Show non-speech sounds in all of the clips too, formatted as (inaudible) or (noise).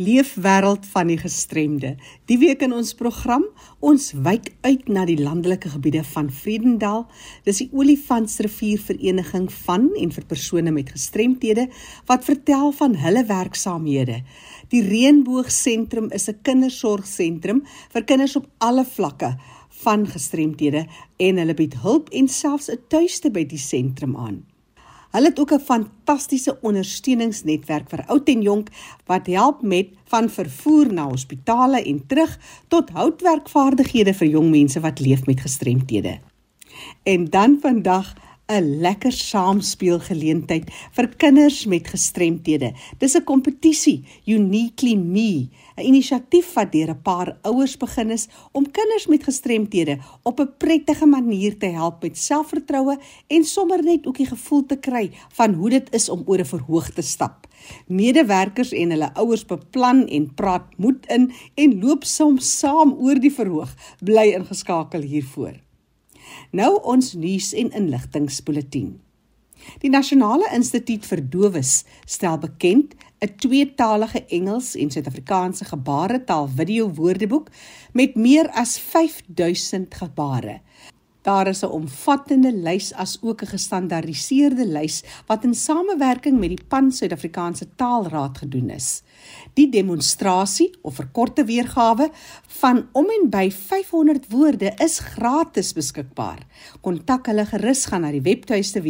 Leefwêreld van die gestremde. Die week in ons program, ons wyk uit na die landelike gebiede van Vredendal. Dis die Olifantsrivier Vereniging van en vir persone met gestremthede wat vertel van hulle werksaamhede. Die Reënboogsentrum is 'n kindersorgsentrum vir kinders op alle vlakke van gestremthede en hulle bied hulp en selfs 'n tuiste by die sentrum aan. Hulle het ook 'n fantastiese ondersteuningsnetwerk vir oud en jonk wat help met van vervoer na hospitale en terug tot houtwerkvaardighede vir jong mense wat leef met gestremthede. En dan vandag 'n lekker saamspeel geleentheid vir kinders met gestremthede. Dis 'n kompetisie, Uniquely Me, 'n inisiatief wat deur 'n paar ouers begin is om kinders met gestremthede op 'n prettige manier te help met selfvertroue en sommer net ook die gevoel te kry van hoe dit is om oor 'n verhoog te stap. Medewerkers en hulle ouers beplan en praat moed in en loop soms saam oor die verhoog. Bly ingeskakel hiervoor. Nou ons nuus en inligtingspoletin. Die Nasionale Instituut vir Dowes stel bekend 'n tweetalige Engels en Suid-Afrikaanse gebaretaal video woordeboek met meer as 5000 gebare. Daar is 'n omvattende lys as ook 'n gestandaardiseerde lys wat in samewerking met die Pan Suid-Afrikaanse Taalraad gedoen is. Die demonstrasie of verkorte weergawe van om en by 500 woorde is gratis beskikbaar. Kontak hulle gerus gaan na die webtuiste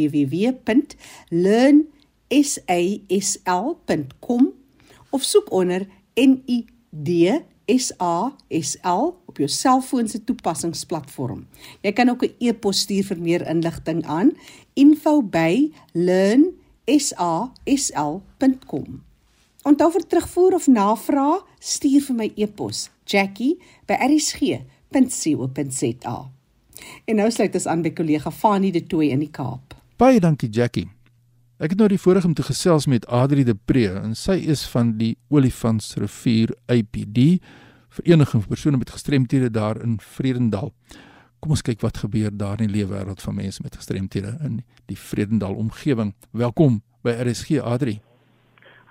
www.learnsasl.com of soek onder NID SASL op jou selfoon se toepassingsplatform. Jy kan ook 'n e-pos stuur vir meer inligting aan info@learnsasl.com. Onthou vir terugvoer of navraag, stuur vir my e-pos jackie@rsg.co.za. En nou sluit ons aan by kollega Fanie de Tooy in die Kaap. Baie dankie Jackie. Ek het nou die voorreg om te gesels met Adri de Pre en sy is van die Olifantsrivier APD Vereniging vir persone met gestremthede daar in Vredendal. Kom ons kyk wat gebeur daar in die lewe wêreld van mense met gestremthede in die Vredendal omgewing. Welkom by RSG Adri.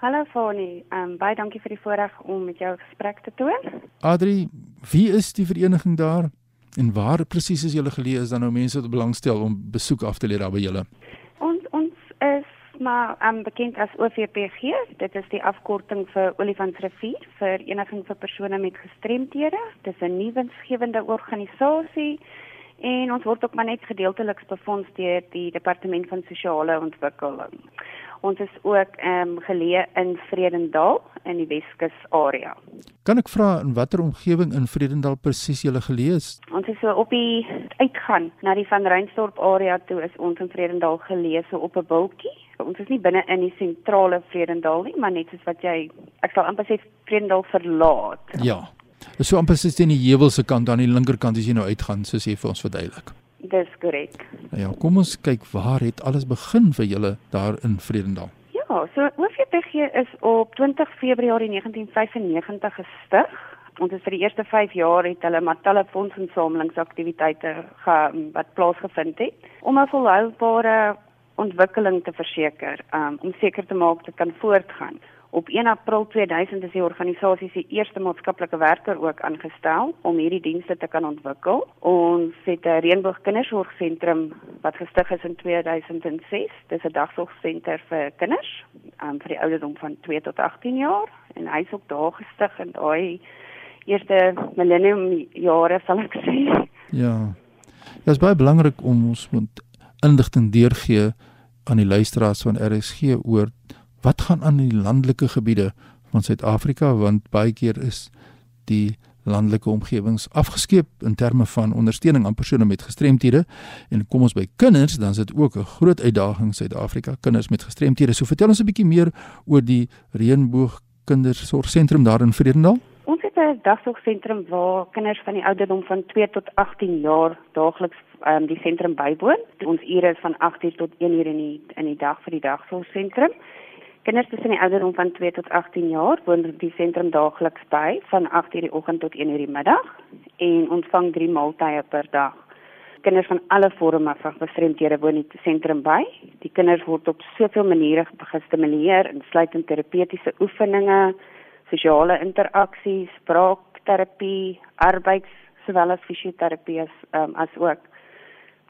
Hallo Fani, um, baie dankie vir die voorreg om met jou gesprek te toon. Adri, wie is die vereniging daar en waar presies is julle geleë is dan nou mense wat belangstel om besoek af te lê daar by julle? Ons ons is maar um, bekend as OVPG. Dit is die afkorting vir Olifantsrivier vir Vereniging vir persone met gestremthede. Dit is 'n nuwensgewende organisasie en ons word ook maar net gedeeltelik befonds deur die Departement van Sosiale Ontwikkeling. Ons is ook ehm um, geleë in Vredendal in die Weskus area. Kan ek vra in watter omgewing in Vredendal presies jy geleë is? Ons is so op die uitgaan na die Van Reinstorp area toe is ons in Vredendal geleë so op 'n bultjie ons is nie binne in die sentrale Vredendal nie, maar net soos wat jy ek sal amper sê Vredendal verlaat. Ja. So amper soos teen die heuwel se kant aan die linkerkant as jy nou uitgaan, soos jy vir ons verduidelik. Dis korrek. Ja, kom ons kyk waar het alles begin vir julle daar in Vredendal? Ja, so OVPG is op 20 Februarie 1995 gestig. Ons het vir die eerste 5 jaar het hulle maar talle fondsinsamelingsaktiwiteite wat plaasgevind het om 'n volhoubare ontwikkeling te verseker um, om seker te maak dit kan voortgaan. Op 1 April 2000 is die organisasie se eerste maatskaplike werker ook aangestel om hierdie dienste te kan ontwikkel. Ons het 'n Reënboog Kindersorgsentrum wat gestig is in 2006. Dis 'n dagsorgsenter vir kinders um, vir die ouderdom van 2 tot 18 jaar en hy's ook daar gestig in daai eerste millennium jare sal ek sê. Ja. Dit is baie belangrik om ons moet inligting deurgee aan die luisteraars van RSG oor wat gaan aan in die landelike gebiede van Suid-Afrika want baie keer is die landelike omgewings afgeskeep in terme van ondersteuning. Aan persone met gestremthede. En kom ons by kinders dan is dit ook 'n groot uitdaging Suid-Afrika kinders met gestremthede. So vertel ons 'n bietjie meer oor die Reënboog Kindersorgsentrum daar in Vredendal. Ons het 'n dagsorgsentrum waar kinders van die ouderdom van 2 tot 18 jaar daagliks um, die sentrum bywoon. Ons ure is van 8:00 tot 1:00 in die in die dag vir die dagsorgsentrum. Kinders tussen die ouderdom van 2 tot 18 jaar woon die sentrum daagliks by van 8:00 die oggend tot 1:00 die middag en ontvang 3 maaltye per dag. Kinders van alle vorme van gestremdhede woon in die sentrum by. Die kinders word op soveel maniere gestimuleer, insluitend terapeutiese oefeninge, sosiale interaksies, spraakterapie, arbeids sowel as fisioterapie as um, as ook.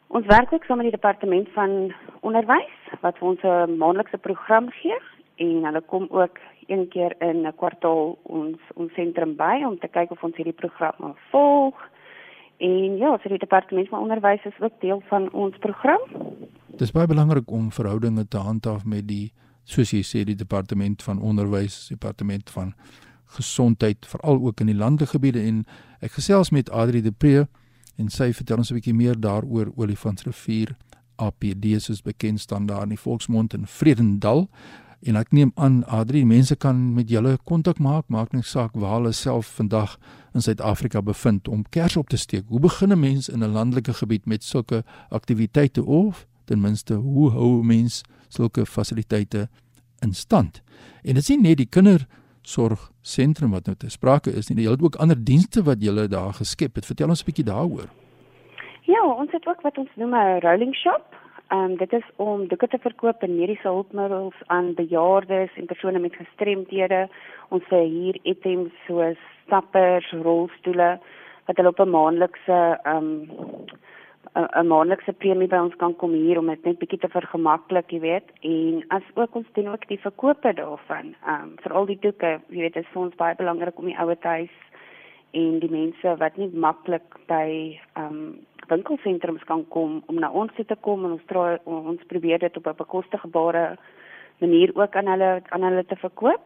Ons werk ook saam met die departement van onderwys wat vir ons 'n maandelikse program gee en hulle kom ook een keer in 'n kwartaal ons ons sentrum by om te kyk of ons hierdie program volg. En ja, so die departement van onderwys is ook deel van ons program. Dit is baie belangrik om verhoudinge te handhaaf met die soos jy sê die departement van onderwys, departement van gesondheid, veral ook in die landegebiede en ek gesels met Adri de Pre en sy vertel ons 'n bietjie meer daaroor Olifantsrivier APD soos bekend staan daar in die volksmond in Vredendal. En ek neem aan Adri, mense kan met julle kontak maak, maak nie saak waar hulle self vandag in Suid-Afrika bevind om kers op te steek. Hoe begin 'n mens in 'n landelike gebied met sulke aktiwiteite of ten minste hoe hou 'n mens sulke fasiliteite in stand? En dit is nie net die kindersorgsentrum wat nou te sprake is nie, jy het ook ander dienste wat jy daar geskep het. Vertel ons 'n bietjie daaroor. Ja, ons het ook wat ons noem 'n rolling shop Ehm um, dit is om doeke te verkoop en mediese hulpmiddels aan bejaardes en persone met gestremdhede. Ons sê hier items soos stappers, rolstoele wat hulle op 'n maandelikse ehm um, 'n maandelikse premie by ons kan kom hier om dit net bietjie te vergemaklik, jy weet. En as ook ons doen ook die verkope daarvan. Ehm um, vir al die doeke, jy weet, dit is vir ons baie belangrik om die ouer huis en die mense wat nie maklik by ehm um, winkelsentrums kan kom om na ons te kom en ons try ons probeer dit op 'n bekostigbare manier ook aan hulle aan hulle te verkoop.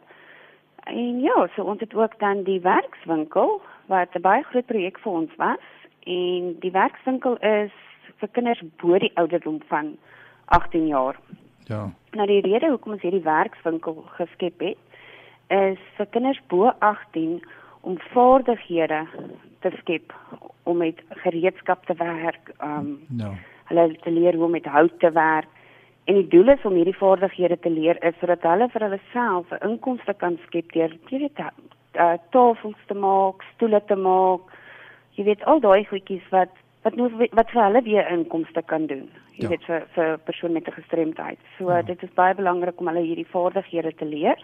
En ja, so ons het ook dan die werkswinkel wat 'n baie groot projek vir ons was en die werkswinkel is vir kinders bo die ouderdom van 18 jaar. Ja. Nou die rede hoekom ons hierdie werkswinkel geskep het is vir kinders bo 18 om vaardighede te skep om met gereedskap te werk, um ja. hulle te leer hoe om met hout te werk. En die doel is om hierdie vaardighede te leer is sodat hulle vir hulle self 'n inkomste kan skep deur hierdie uh, tafels te maak, stoele te maak. Jy weet al daai goedjies wat wat nou wat vir hulle weer inkomste kan doen. Jy ja. weet vir vir persone met 'n gestremdheid. So ja. dit is baie belangrik om hulle hierdie vaardighede te leer.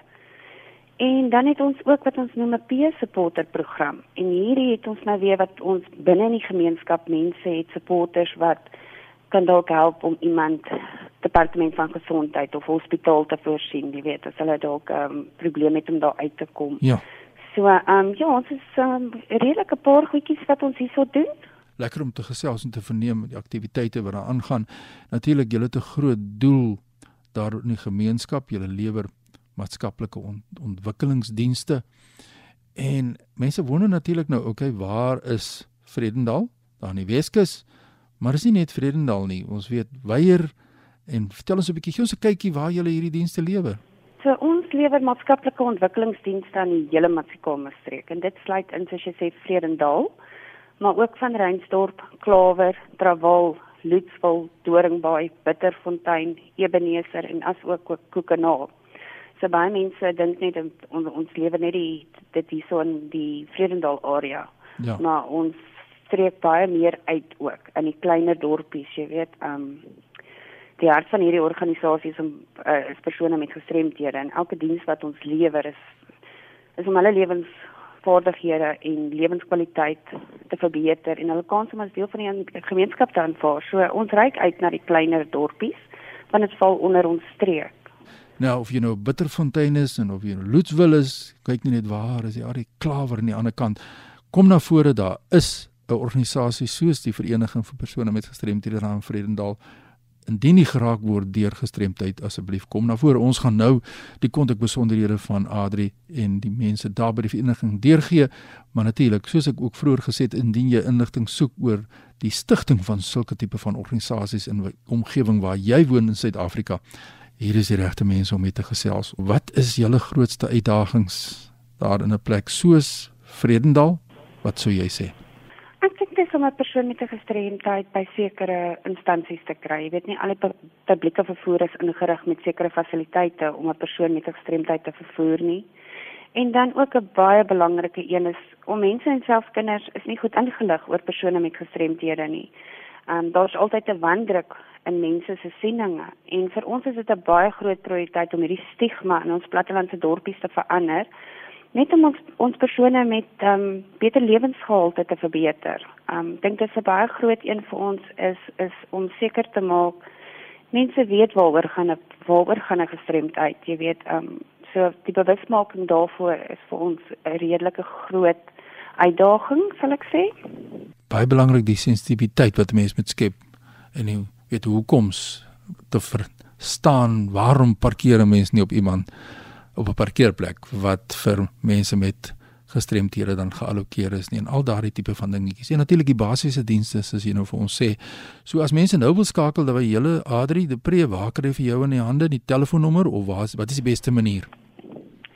En dan het ons ook wat ons noem 'n peer supporter program. En hierdie het ons nou weer wat ons binne in die gemeenskap mense het supporters wat kan dalk help om iemand departement van gesondheid of hospitaal te voorsien, jy weet, as hulle dalk 'n um, ehm, probleem het om daar uit te kom. Ja. So, ehm um, ja, ons is um, redelik 'n paar goedjies wat ons hierso doen. Lekker om te gesels en te verneem die aktiwiteite wat daar aangaan. Natuurlik, julle het 'n groot doel daar in die gemeenskap, julle lewer maatskaplike ont ontwikkelingsdienste. En mense wonder natuurlik nou, okay, waar is Vredendal? Daar in die Weskus. Maar is nie net Vredendal nie. Ons weet Weier en vertel ons 'n bietjie gee ons 'n kykie waar julle hierdie dienste lewer. So ons lewer maatskaplike ontwikkelingsdienste aan die hele Matsikombe streek en dit sluit in soos jy sê Vredendal, maar ook van Reinsdorp, Klawer, Trawal, Lutsville, Doringbaai, Bitterfontein, Ebeneser en asook Koekenaal. So baie mense dink net ons, ons lewe net die dit hierso in die Vredendal area. Ja. Maar ons trek baie meer uit ook in die kleiner dorpies, jy weet, ehm um, die hart van hierdie organisasie is om uh, is persone met gestremdhede en elke diens wat ons lewer is is om hulle lewensvaardighede en lewenskwaliteit te verbeter en hulle kans om as deel van die gemeenskap te aanvaar. So ons reik uit na die kleiner dorpies want dit val onder ons streek. Nou of jy nou Bitterfontein is en of jy nou Loetswil is, kyk nie net waar is die Arie Klawer aan die ander kant. Kom na vore daar is 'n organisasie soos die Vereniging vir persone met gestremthede daar in Vredendal. Indien jy geraak word deur gestremdheid, asseblief kom na vore. Ons gaan nou die kontak besonderhede van Adri en die mense daar by die vereniging deurgee, maar natuurlik, soos ek ook vroeër gesê het, indien jy inligting soek oor die stigting van sulke tipe van organisasies in omgewing waar jy woon in Suid-Afrika, hier is die regte mense om mee te gesels. Wat is julle grootste uitdagings daar in 'n plek soos Vredendal? Wat sou jy sê? Ek dink dit is om 'n persoon met 'n gestremdheid by sekere instansies te kry. Jy weet nie al die publieke vervoer is ingerig met sekere fasiliteite om 'n persoon met 'n gestremdheid te vervoer nie. En dan ook 'n baie belangrike een is om mense en selfs kinders is nie goed ingelig oor persone met gestremdhede nie. Ehm um, daar's altyd 'n wandruk in mense se sieninge en vir ons is dit 'n baie groot prioriteit om hierdie stigma in ons plattelandse dorpies te verander net om ons ons persone met um, beter lewensgehalte te verbeter. Ehm um, dink dit is 'n baie groot een vir ons is is om seker te maak mense weet waaroor gaan 'n waaroor gaan 'n gestremdheid. Jy weet ehm um, so die bewusmaking daarvoor is vir ons 'n redelike groot uitdaging, sal ek sê. Baie belangrik die sensitiwiteit wat 'n mens moet skep en jy weet hoekoms te verstaan waarom parkeer 'n mens nie op iemand op 'n parkeerplek wat vir mense met gestremthede dan geallokeer is nie en al daardie tipe van dingetjies. En natuurlik die basiese dienste soos jy nou vir ons sê. So as mense nou wil skakel dat jy hele Adri de Pre waar kry vir jou in die hande die telefoonnommer of wat wat is die beste manier?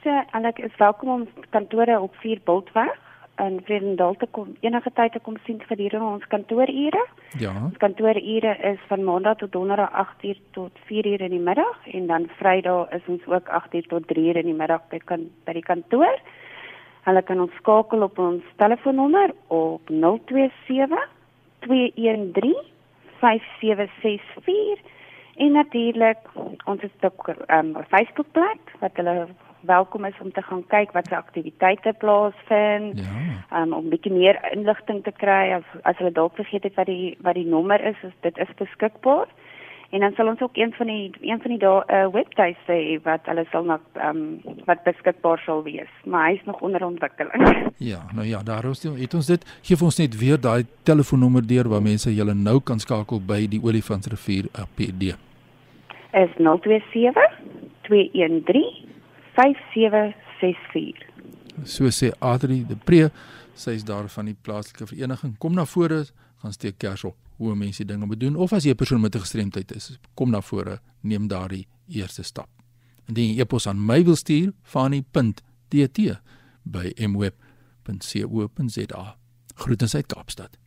So, Alek is welkom om kantore op 4 Bultweg in Vredendal te kom enige tyd te kom sien gedurende ons kantoorure. Ja. Ons kantoorure is van Maandag tot Donderdag 8uur tot 4uur in die middag en dan Vrydag is ons ook 8uur tot 3uur in die middag by kan by die kantoor. Hulle kan ons skakel op ons telefoonnommer op 027 213 5764 en natuurlik ons ook 'n um, Facebookblad wat hulle welkom is om te gaan kyk wat se aktiwiteite plaasvind. Ja. Um, om bietjie meer inligting te kry as as hulle dalk vergeet het wat die wat die nommer is, is dit is beskikbaar. En dan sal ons ook een van die een van die dae 'n uh, webtuis hê wat hulle sal nog ehm um, wat beskikbaar sal wees, maar hy is nog onder ontwikkeling. (laughs) Ja, nou ja, daar is. Het ons dit gee ons net weer daai telefoonnommer deur waar mense julle nou kan skakel by die Olifantsrivier APD. Is 027 213 5764. So sê Adri de Pre, sy is daar van die plaaslike vereniging. Kom na vore, gaan steek kers op hoe mense dinge moet doen of as jy 'n persoon met 'n gestremdheid is, kom na vore, neem daardie eerste stap. Indien jy e-pos aan my wil stuur, fani.tt by mweb.co.za. Groete uit Kaapstad.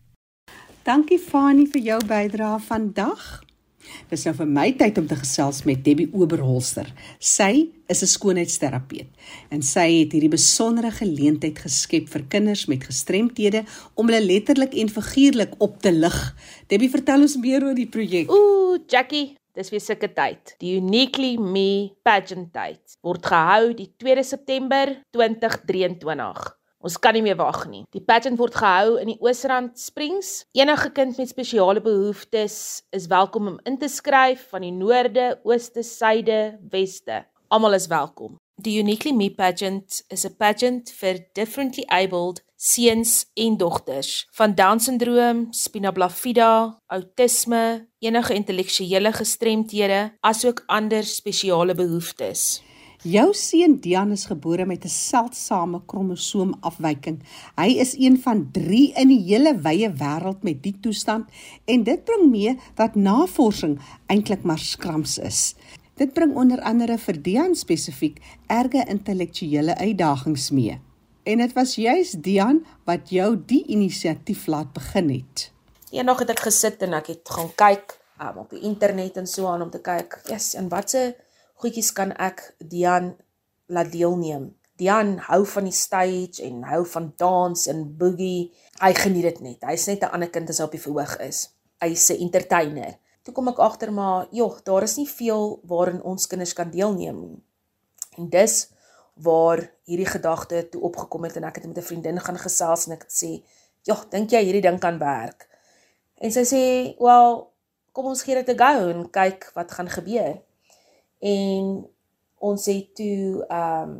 Dankie Fani vir jou bydrae vandag. Dis nou vir my tyd om te gesels met Debbie Oberholster. Sy is 'n skoonheidsterapeut en sy het hierdie besondere geleentheid geskep vir kinders met gestremthede om hulle letterlik en figuurlik op te lig. Debbie, vertel ons meer oor die projek. Ooh, Jackie, dis weer sulke tyd. Die Uniquely Me Pageant tyd word gehou die 2 September 2023. Ons kan nie meer wag nie. Die pageant word gehou in die Oosrand Springs. Enige kind met spesiale behoeftes is welkom om in te skryf van die noorde, ooste, suide, weste. Almal is welkom. Die Uniquely Me pageant is 'n pageant vir differently abled seuns en dogters van Down-sindroom, spina bifida, outisme, enige intellektuele gestremthede, asook ander spesiale behoeftes. Jou seun Dian is gebore met 'n seldsame kromosoomafwyking. Hy is een van 3 in die hele wye wêreld met die toestand en dit bring mee dat navorsing eintlik maar skrams is. Dit bring onder andere vir Dian spesifiek erge intellektuele uitdagings mee. En dit was juis Dian wat jou die inisiatief laat begin het. Eendag het ek gesit en ek het gaan kyk um, op die internet en so aan om te kyk, ja, yes, en watse goedjies kan ek Dian laat deelneem. Dian hou van die stage en hou van dans en boogie. Hy geniet dit net. Hy's net 'n ander kind as hy op die verhoog is. Hy's 'n entertainer. Toe kom ek agter maar, joh, daar is nie veel waarin ons kinders kan deelneem nie. En dis waar hierdie gedagte toe opgekom het en ek het met 'n vriendin gaan gesels en ek het sê, "Joh, dink jy hierdie ding kan werk?" En sy sê, "Wel, kom ons gee dit 'n go en kyk wat gaan gebeur." En ons het toe ehm um,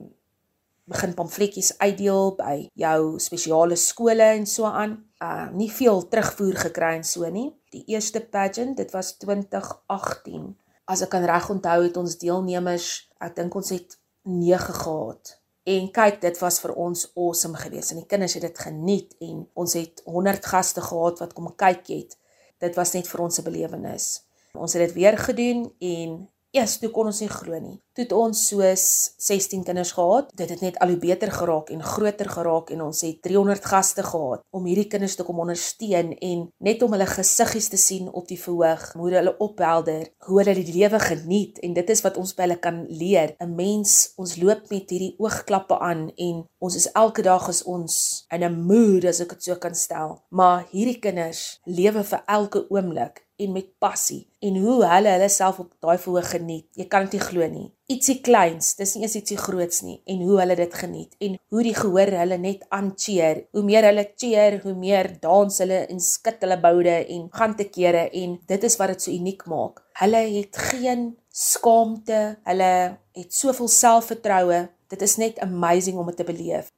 begin pamfletjies uitdeel by jou spesiale skole en so aan. Uh nie veel terugvoer gekry en so nie. Die eerste pageant, dit was 2018. As ek kan reg onthou het ons deelnemers, ek dink ons het 9 gehad. En kyk, dit was vir ons awesome geweest en die kinders het dit geniet en ons het 100 gaste gehad wat kom kyk het. Dit was net vir ons 'n belewenis. Ons het dit weer gedoen en Eers toe kon ons nie glo nie. Toe het ons soos 16 kinders gehad. Dit het net al hoe beter geraak en groter geraak en ons het 300 gaste gehad om hierdie kinders te kom ondersteun en net om hulle gesiggies te sien op die verhoog, hoe hulle ophelder, hoe hulle die lewe geniet en dit is wat ons by hulle kan leer. 'n Mens, ons loop met hierdie oogklappe aan en ons is elke dag is ons in 'n mood as ek dit so kan stel. Maar hierdie kinders lewe vir elke oomblik en met passie en hoe hulle hulle self op daai verhoog geniet. Jy kan dit nie glo nie. ietsie kleins, dis nie eens ietsie groots nie en hoe hulle dit geniet en hoe die gehoor hulle net aan cheer. Hoe meer hulle cheer, hoe meer dans hulle en skud hulle boude en gaan te kere en dit is wat dit so uniek maak. Hulle het geen skaamte, hulle het soveel selfvertroue. Dit is net amazing om dit te beleef.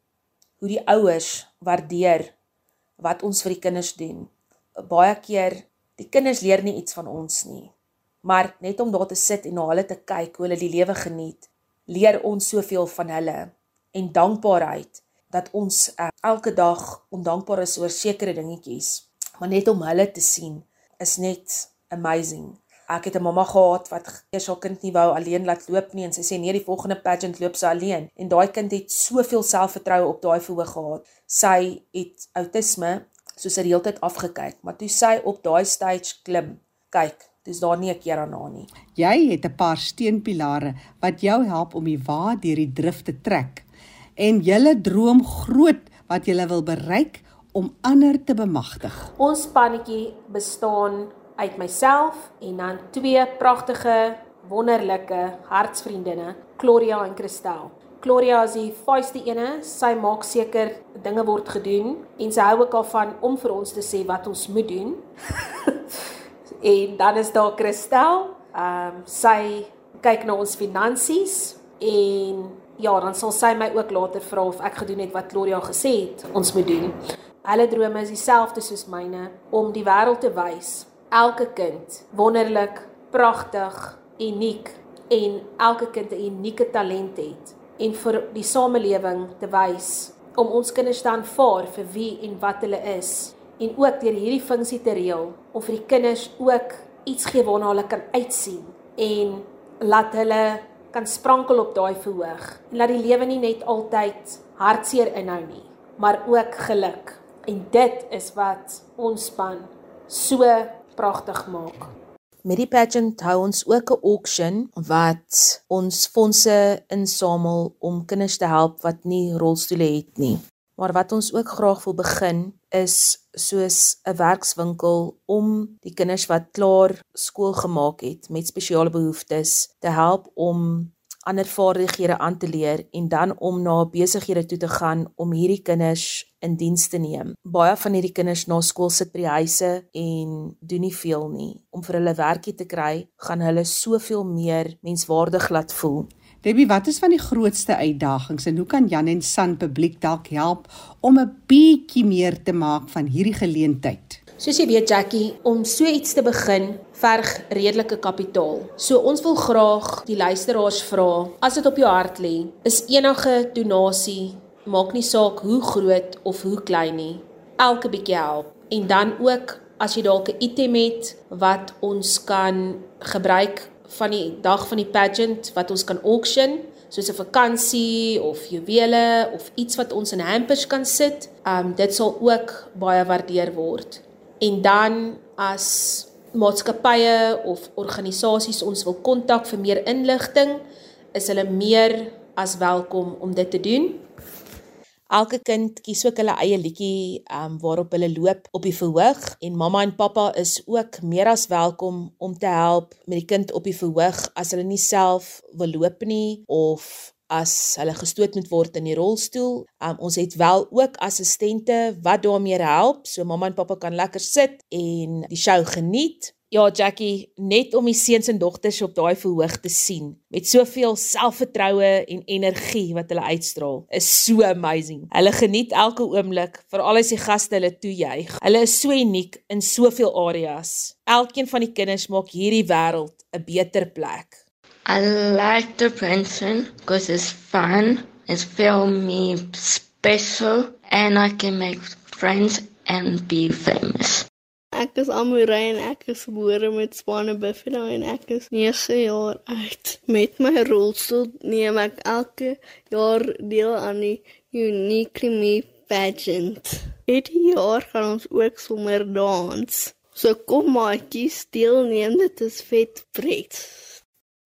Hoe die ouers waardeer wat ons vir die kinders doen. Baie keer die kinders leer nie iets van ons nie maar net om daar te sit en na hulle te kyk hoe hulle die lewe geniet, leer ons soveel van hulle en dankbaarheid dat ons uh, elke dag ondankbaar is oor sekere dingetjies, maar net om hulle te sien is net amazing. Ek het 'n mamma gehad wat eers haar kind nie wou alleen laat loop nie en sy sê nee, die volgende pageant loop sy alleen en daai kind het soveel selfvertroue op daai verhoog gehad. Sy het outisme soos sy die hele tyd afgekyk, maar toe sy op daai stage klim, kyk, dis daar nie 'n keer aan na nie. Jy het 'n paar steunpilare wat jou help om die wa deur die drif te trek en julle droom groot wat jy wil bereik om ander te bemagtig. Ons spanetjie bestaan uit myself en dan twee pragtige, wonderlike hartsvriendinne, Gloria en Christel. Gloria is die feiste ene, sy maak seker dinge word gedoen en sy hou ook al van om vir ons te sê wat ons moet doen. (laughs) en dan is daar Christel. Ehm um, sy kyk na ons finansies en ja, dan sal sy my ook later vra of ek gedoen het wat Gloria gesê het ons moet doen. Hulle drome is dieselfde soos myne om die wêreld te wys. Elke kind wonderlik, pragtig, uniek en elke kind 'n unieke talent het en vir die samelewing te wys om ons kinders dan voor vir wie en wat hulle is en ook deur hierdie funksie te reël om vir die kinders ook iets gee waarna hulle kan uitsien en laat hulle kan sprankel op daai verhoog en laat die lewe nie net altyd hartseer inhou nie maar ook geluk. En dit is wat ons span so pragtig maak Met die pageant hou ons ook 'n auction wat ons fondse insamel om kinders te help wat nie rolstoele het nie. Maar wat ons ook graag wil begin is soos 'n werkswinkel om die kinders wat klaar skool gemaak het met spesiale behoeftes te help om ander vaardighede aan te leer en dan om na besighede toe te gaan om hierdie kinders in diens te neem. Baie van hierdie kinders na skool sit by die huise en doen nie veel nie. Om vir hulle werkie te kry, gaan hulle soveel meer menswaardig laat voel. Debbie, wat is van die grootste uitdagings en hoe kan Jan en San publiek dalk help om 'n bietjie meer te maak van hierdie geleentheid? Soos jy weet Jackie, om so iets te begin verg redelike kapitaal. So ons wil graag die luisteraars vra, as dit op jou hart lê, is enige donasie, maak nie saak hoe groot of hoe klein nie, elke bietjie help. En dan ook as jy dalk 'n item het wat ons kan gebruik van die dag van die pageant wat ons kan auction soos 'n vakansie of juwele of iets wat ons in hampers kan sit. Um dit sal ook baie waardeer word. En dan as maatskappye of organisasies ons wil kontak vir meer inligting, is hulle meer as welkom om dit te doen. Elke kind kies ook hulle eie liedjie um waarop hulle loop op die verhoog en mamma en pappa is ook meer as welkom om te help met die kind op die verhoog as hulle nie self wil loop nie of as hulle gestoot moet word in die rolstoel. Um ons het wel ook assistente wat daarmee help, so mamma en pappa kan lekker sit en die show geniet. Ja, Jackie, net om die seuns en dogters op daai verhoog te sien met soveel selfvertroue en energie wat hulle uitstraal, is so amazing. Hulle geniet elke oomblik, veral as die gaste hulle toejuig. Hulle is so uniek in soveel areas. Elkeen van die kinders maak hierdie wêreld 'n beter plek. I like the pension because it's fun. It's feel me special and I can make friends and be famous. Ek is Amorey en ek is gebore met Spanne Buffalo en ek is 9 jaar oud. Met my rolstoel neem ek elke jaar deel aan die Uniquely Me pageant. Hierdie jaar gaan ons ook sommer dans. So kom maatjies, deelneem dit is vet pret.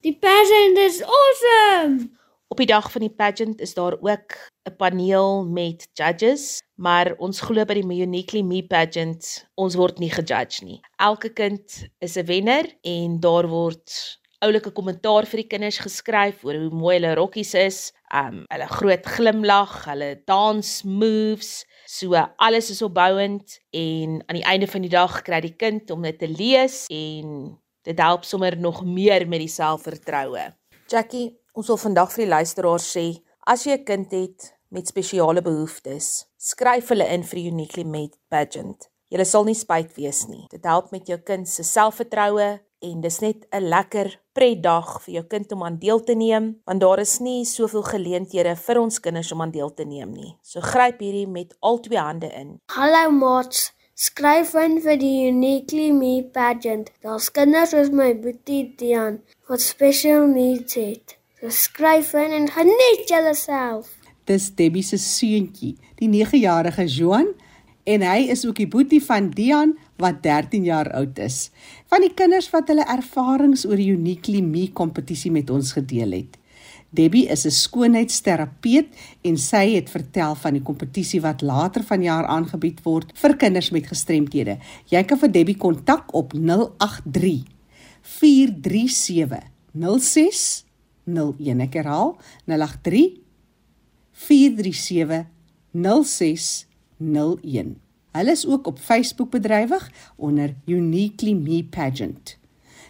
Die pageant is awesome. Op die dag van die pageant is daar ook 'n paneel met judges, maar ons glo by die Uniquely Me pageant, ons word nie gejudge nie. Elke kind is 'n wenner en daar word oulike kommentaar vir die kinders geskryf oor hoe mooi hulle rokkies is, um hulle groot glimlag, hulle dance moves, so alles is opbouend en aan die einde van die dag kry die kind om dit te lees en dit help sommer nog meer met die selfvertroue. Jackie, ons wil vandag vir die luisteraars sê, as jy 'n kind het met spesiale behoeftes, skryf hulle in vir Uniquely Made pageant. Jy sal nie spyt wees nie. Dit help met jou kind se selfvertroue en dis net 'n lekker pretdag vir jou kind om aan deel te neem, want daar is nie soveel geleenthede vir ons kinders om aan deel te neem nie. So gryp hierdie met al twee hande in. Hallo maats, skryf in vir die Uniquely Me pageant. Daar's kinders soos my boetie Dian wat special needs het. So skryf in en geniet jouself. Dis Debbie se seuntjie, die 9-jarige Johan en hy is ook die boetie van Dian wat 13 jaar oud is. Van die kinders wat hulle ervarings oor die Uniquely Me kompetisie met ons gedeel het. Debbie is 'n skoonheidsterapeut en sy het vertel van die kompetisie wat later vanjaar aangebied word vir kinders met gestremthede. Jy kan vir Debbie kontak op 083 437 0601. Ek herhaal 083 437 0601. 01. Hulle is ook op Facebook bedrywig onder Uniquely Me Pageant.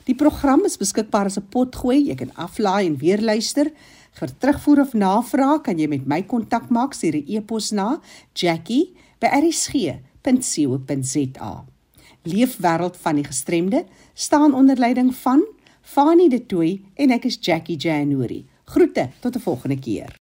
Die program is beskikbaar as 'n potgooi, jy kan aflaai en weer luister. Vir terugvoer of navraag kan jy met my kontak maak deur 'n e-pos na jackie@rsg.co.za. Leefwêreld van die gestremde staan onder leiding van Fanie De Tooy en ek is Jackie January. Groete tot 'n volgende keer.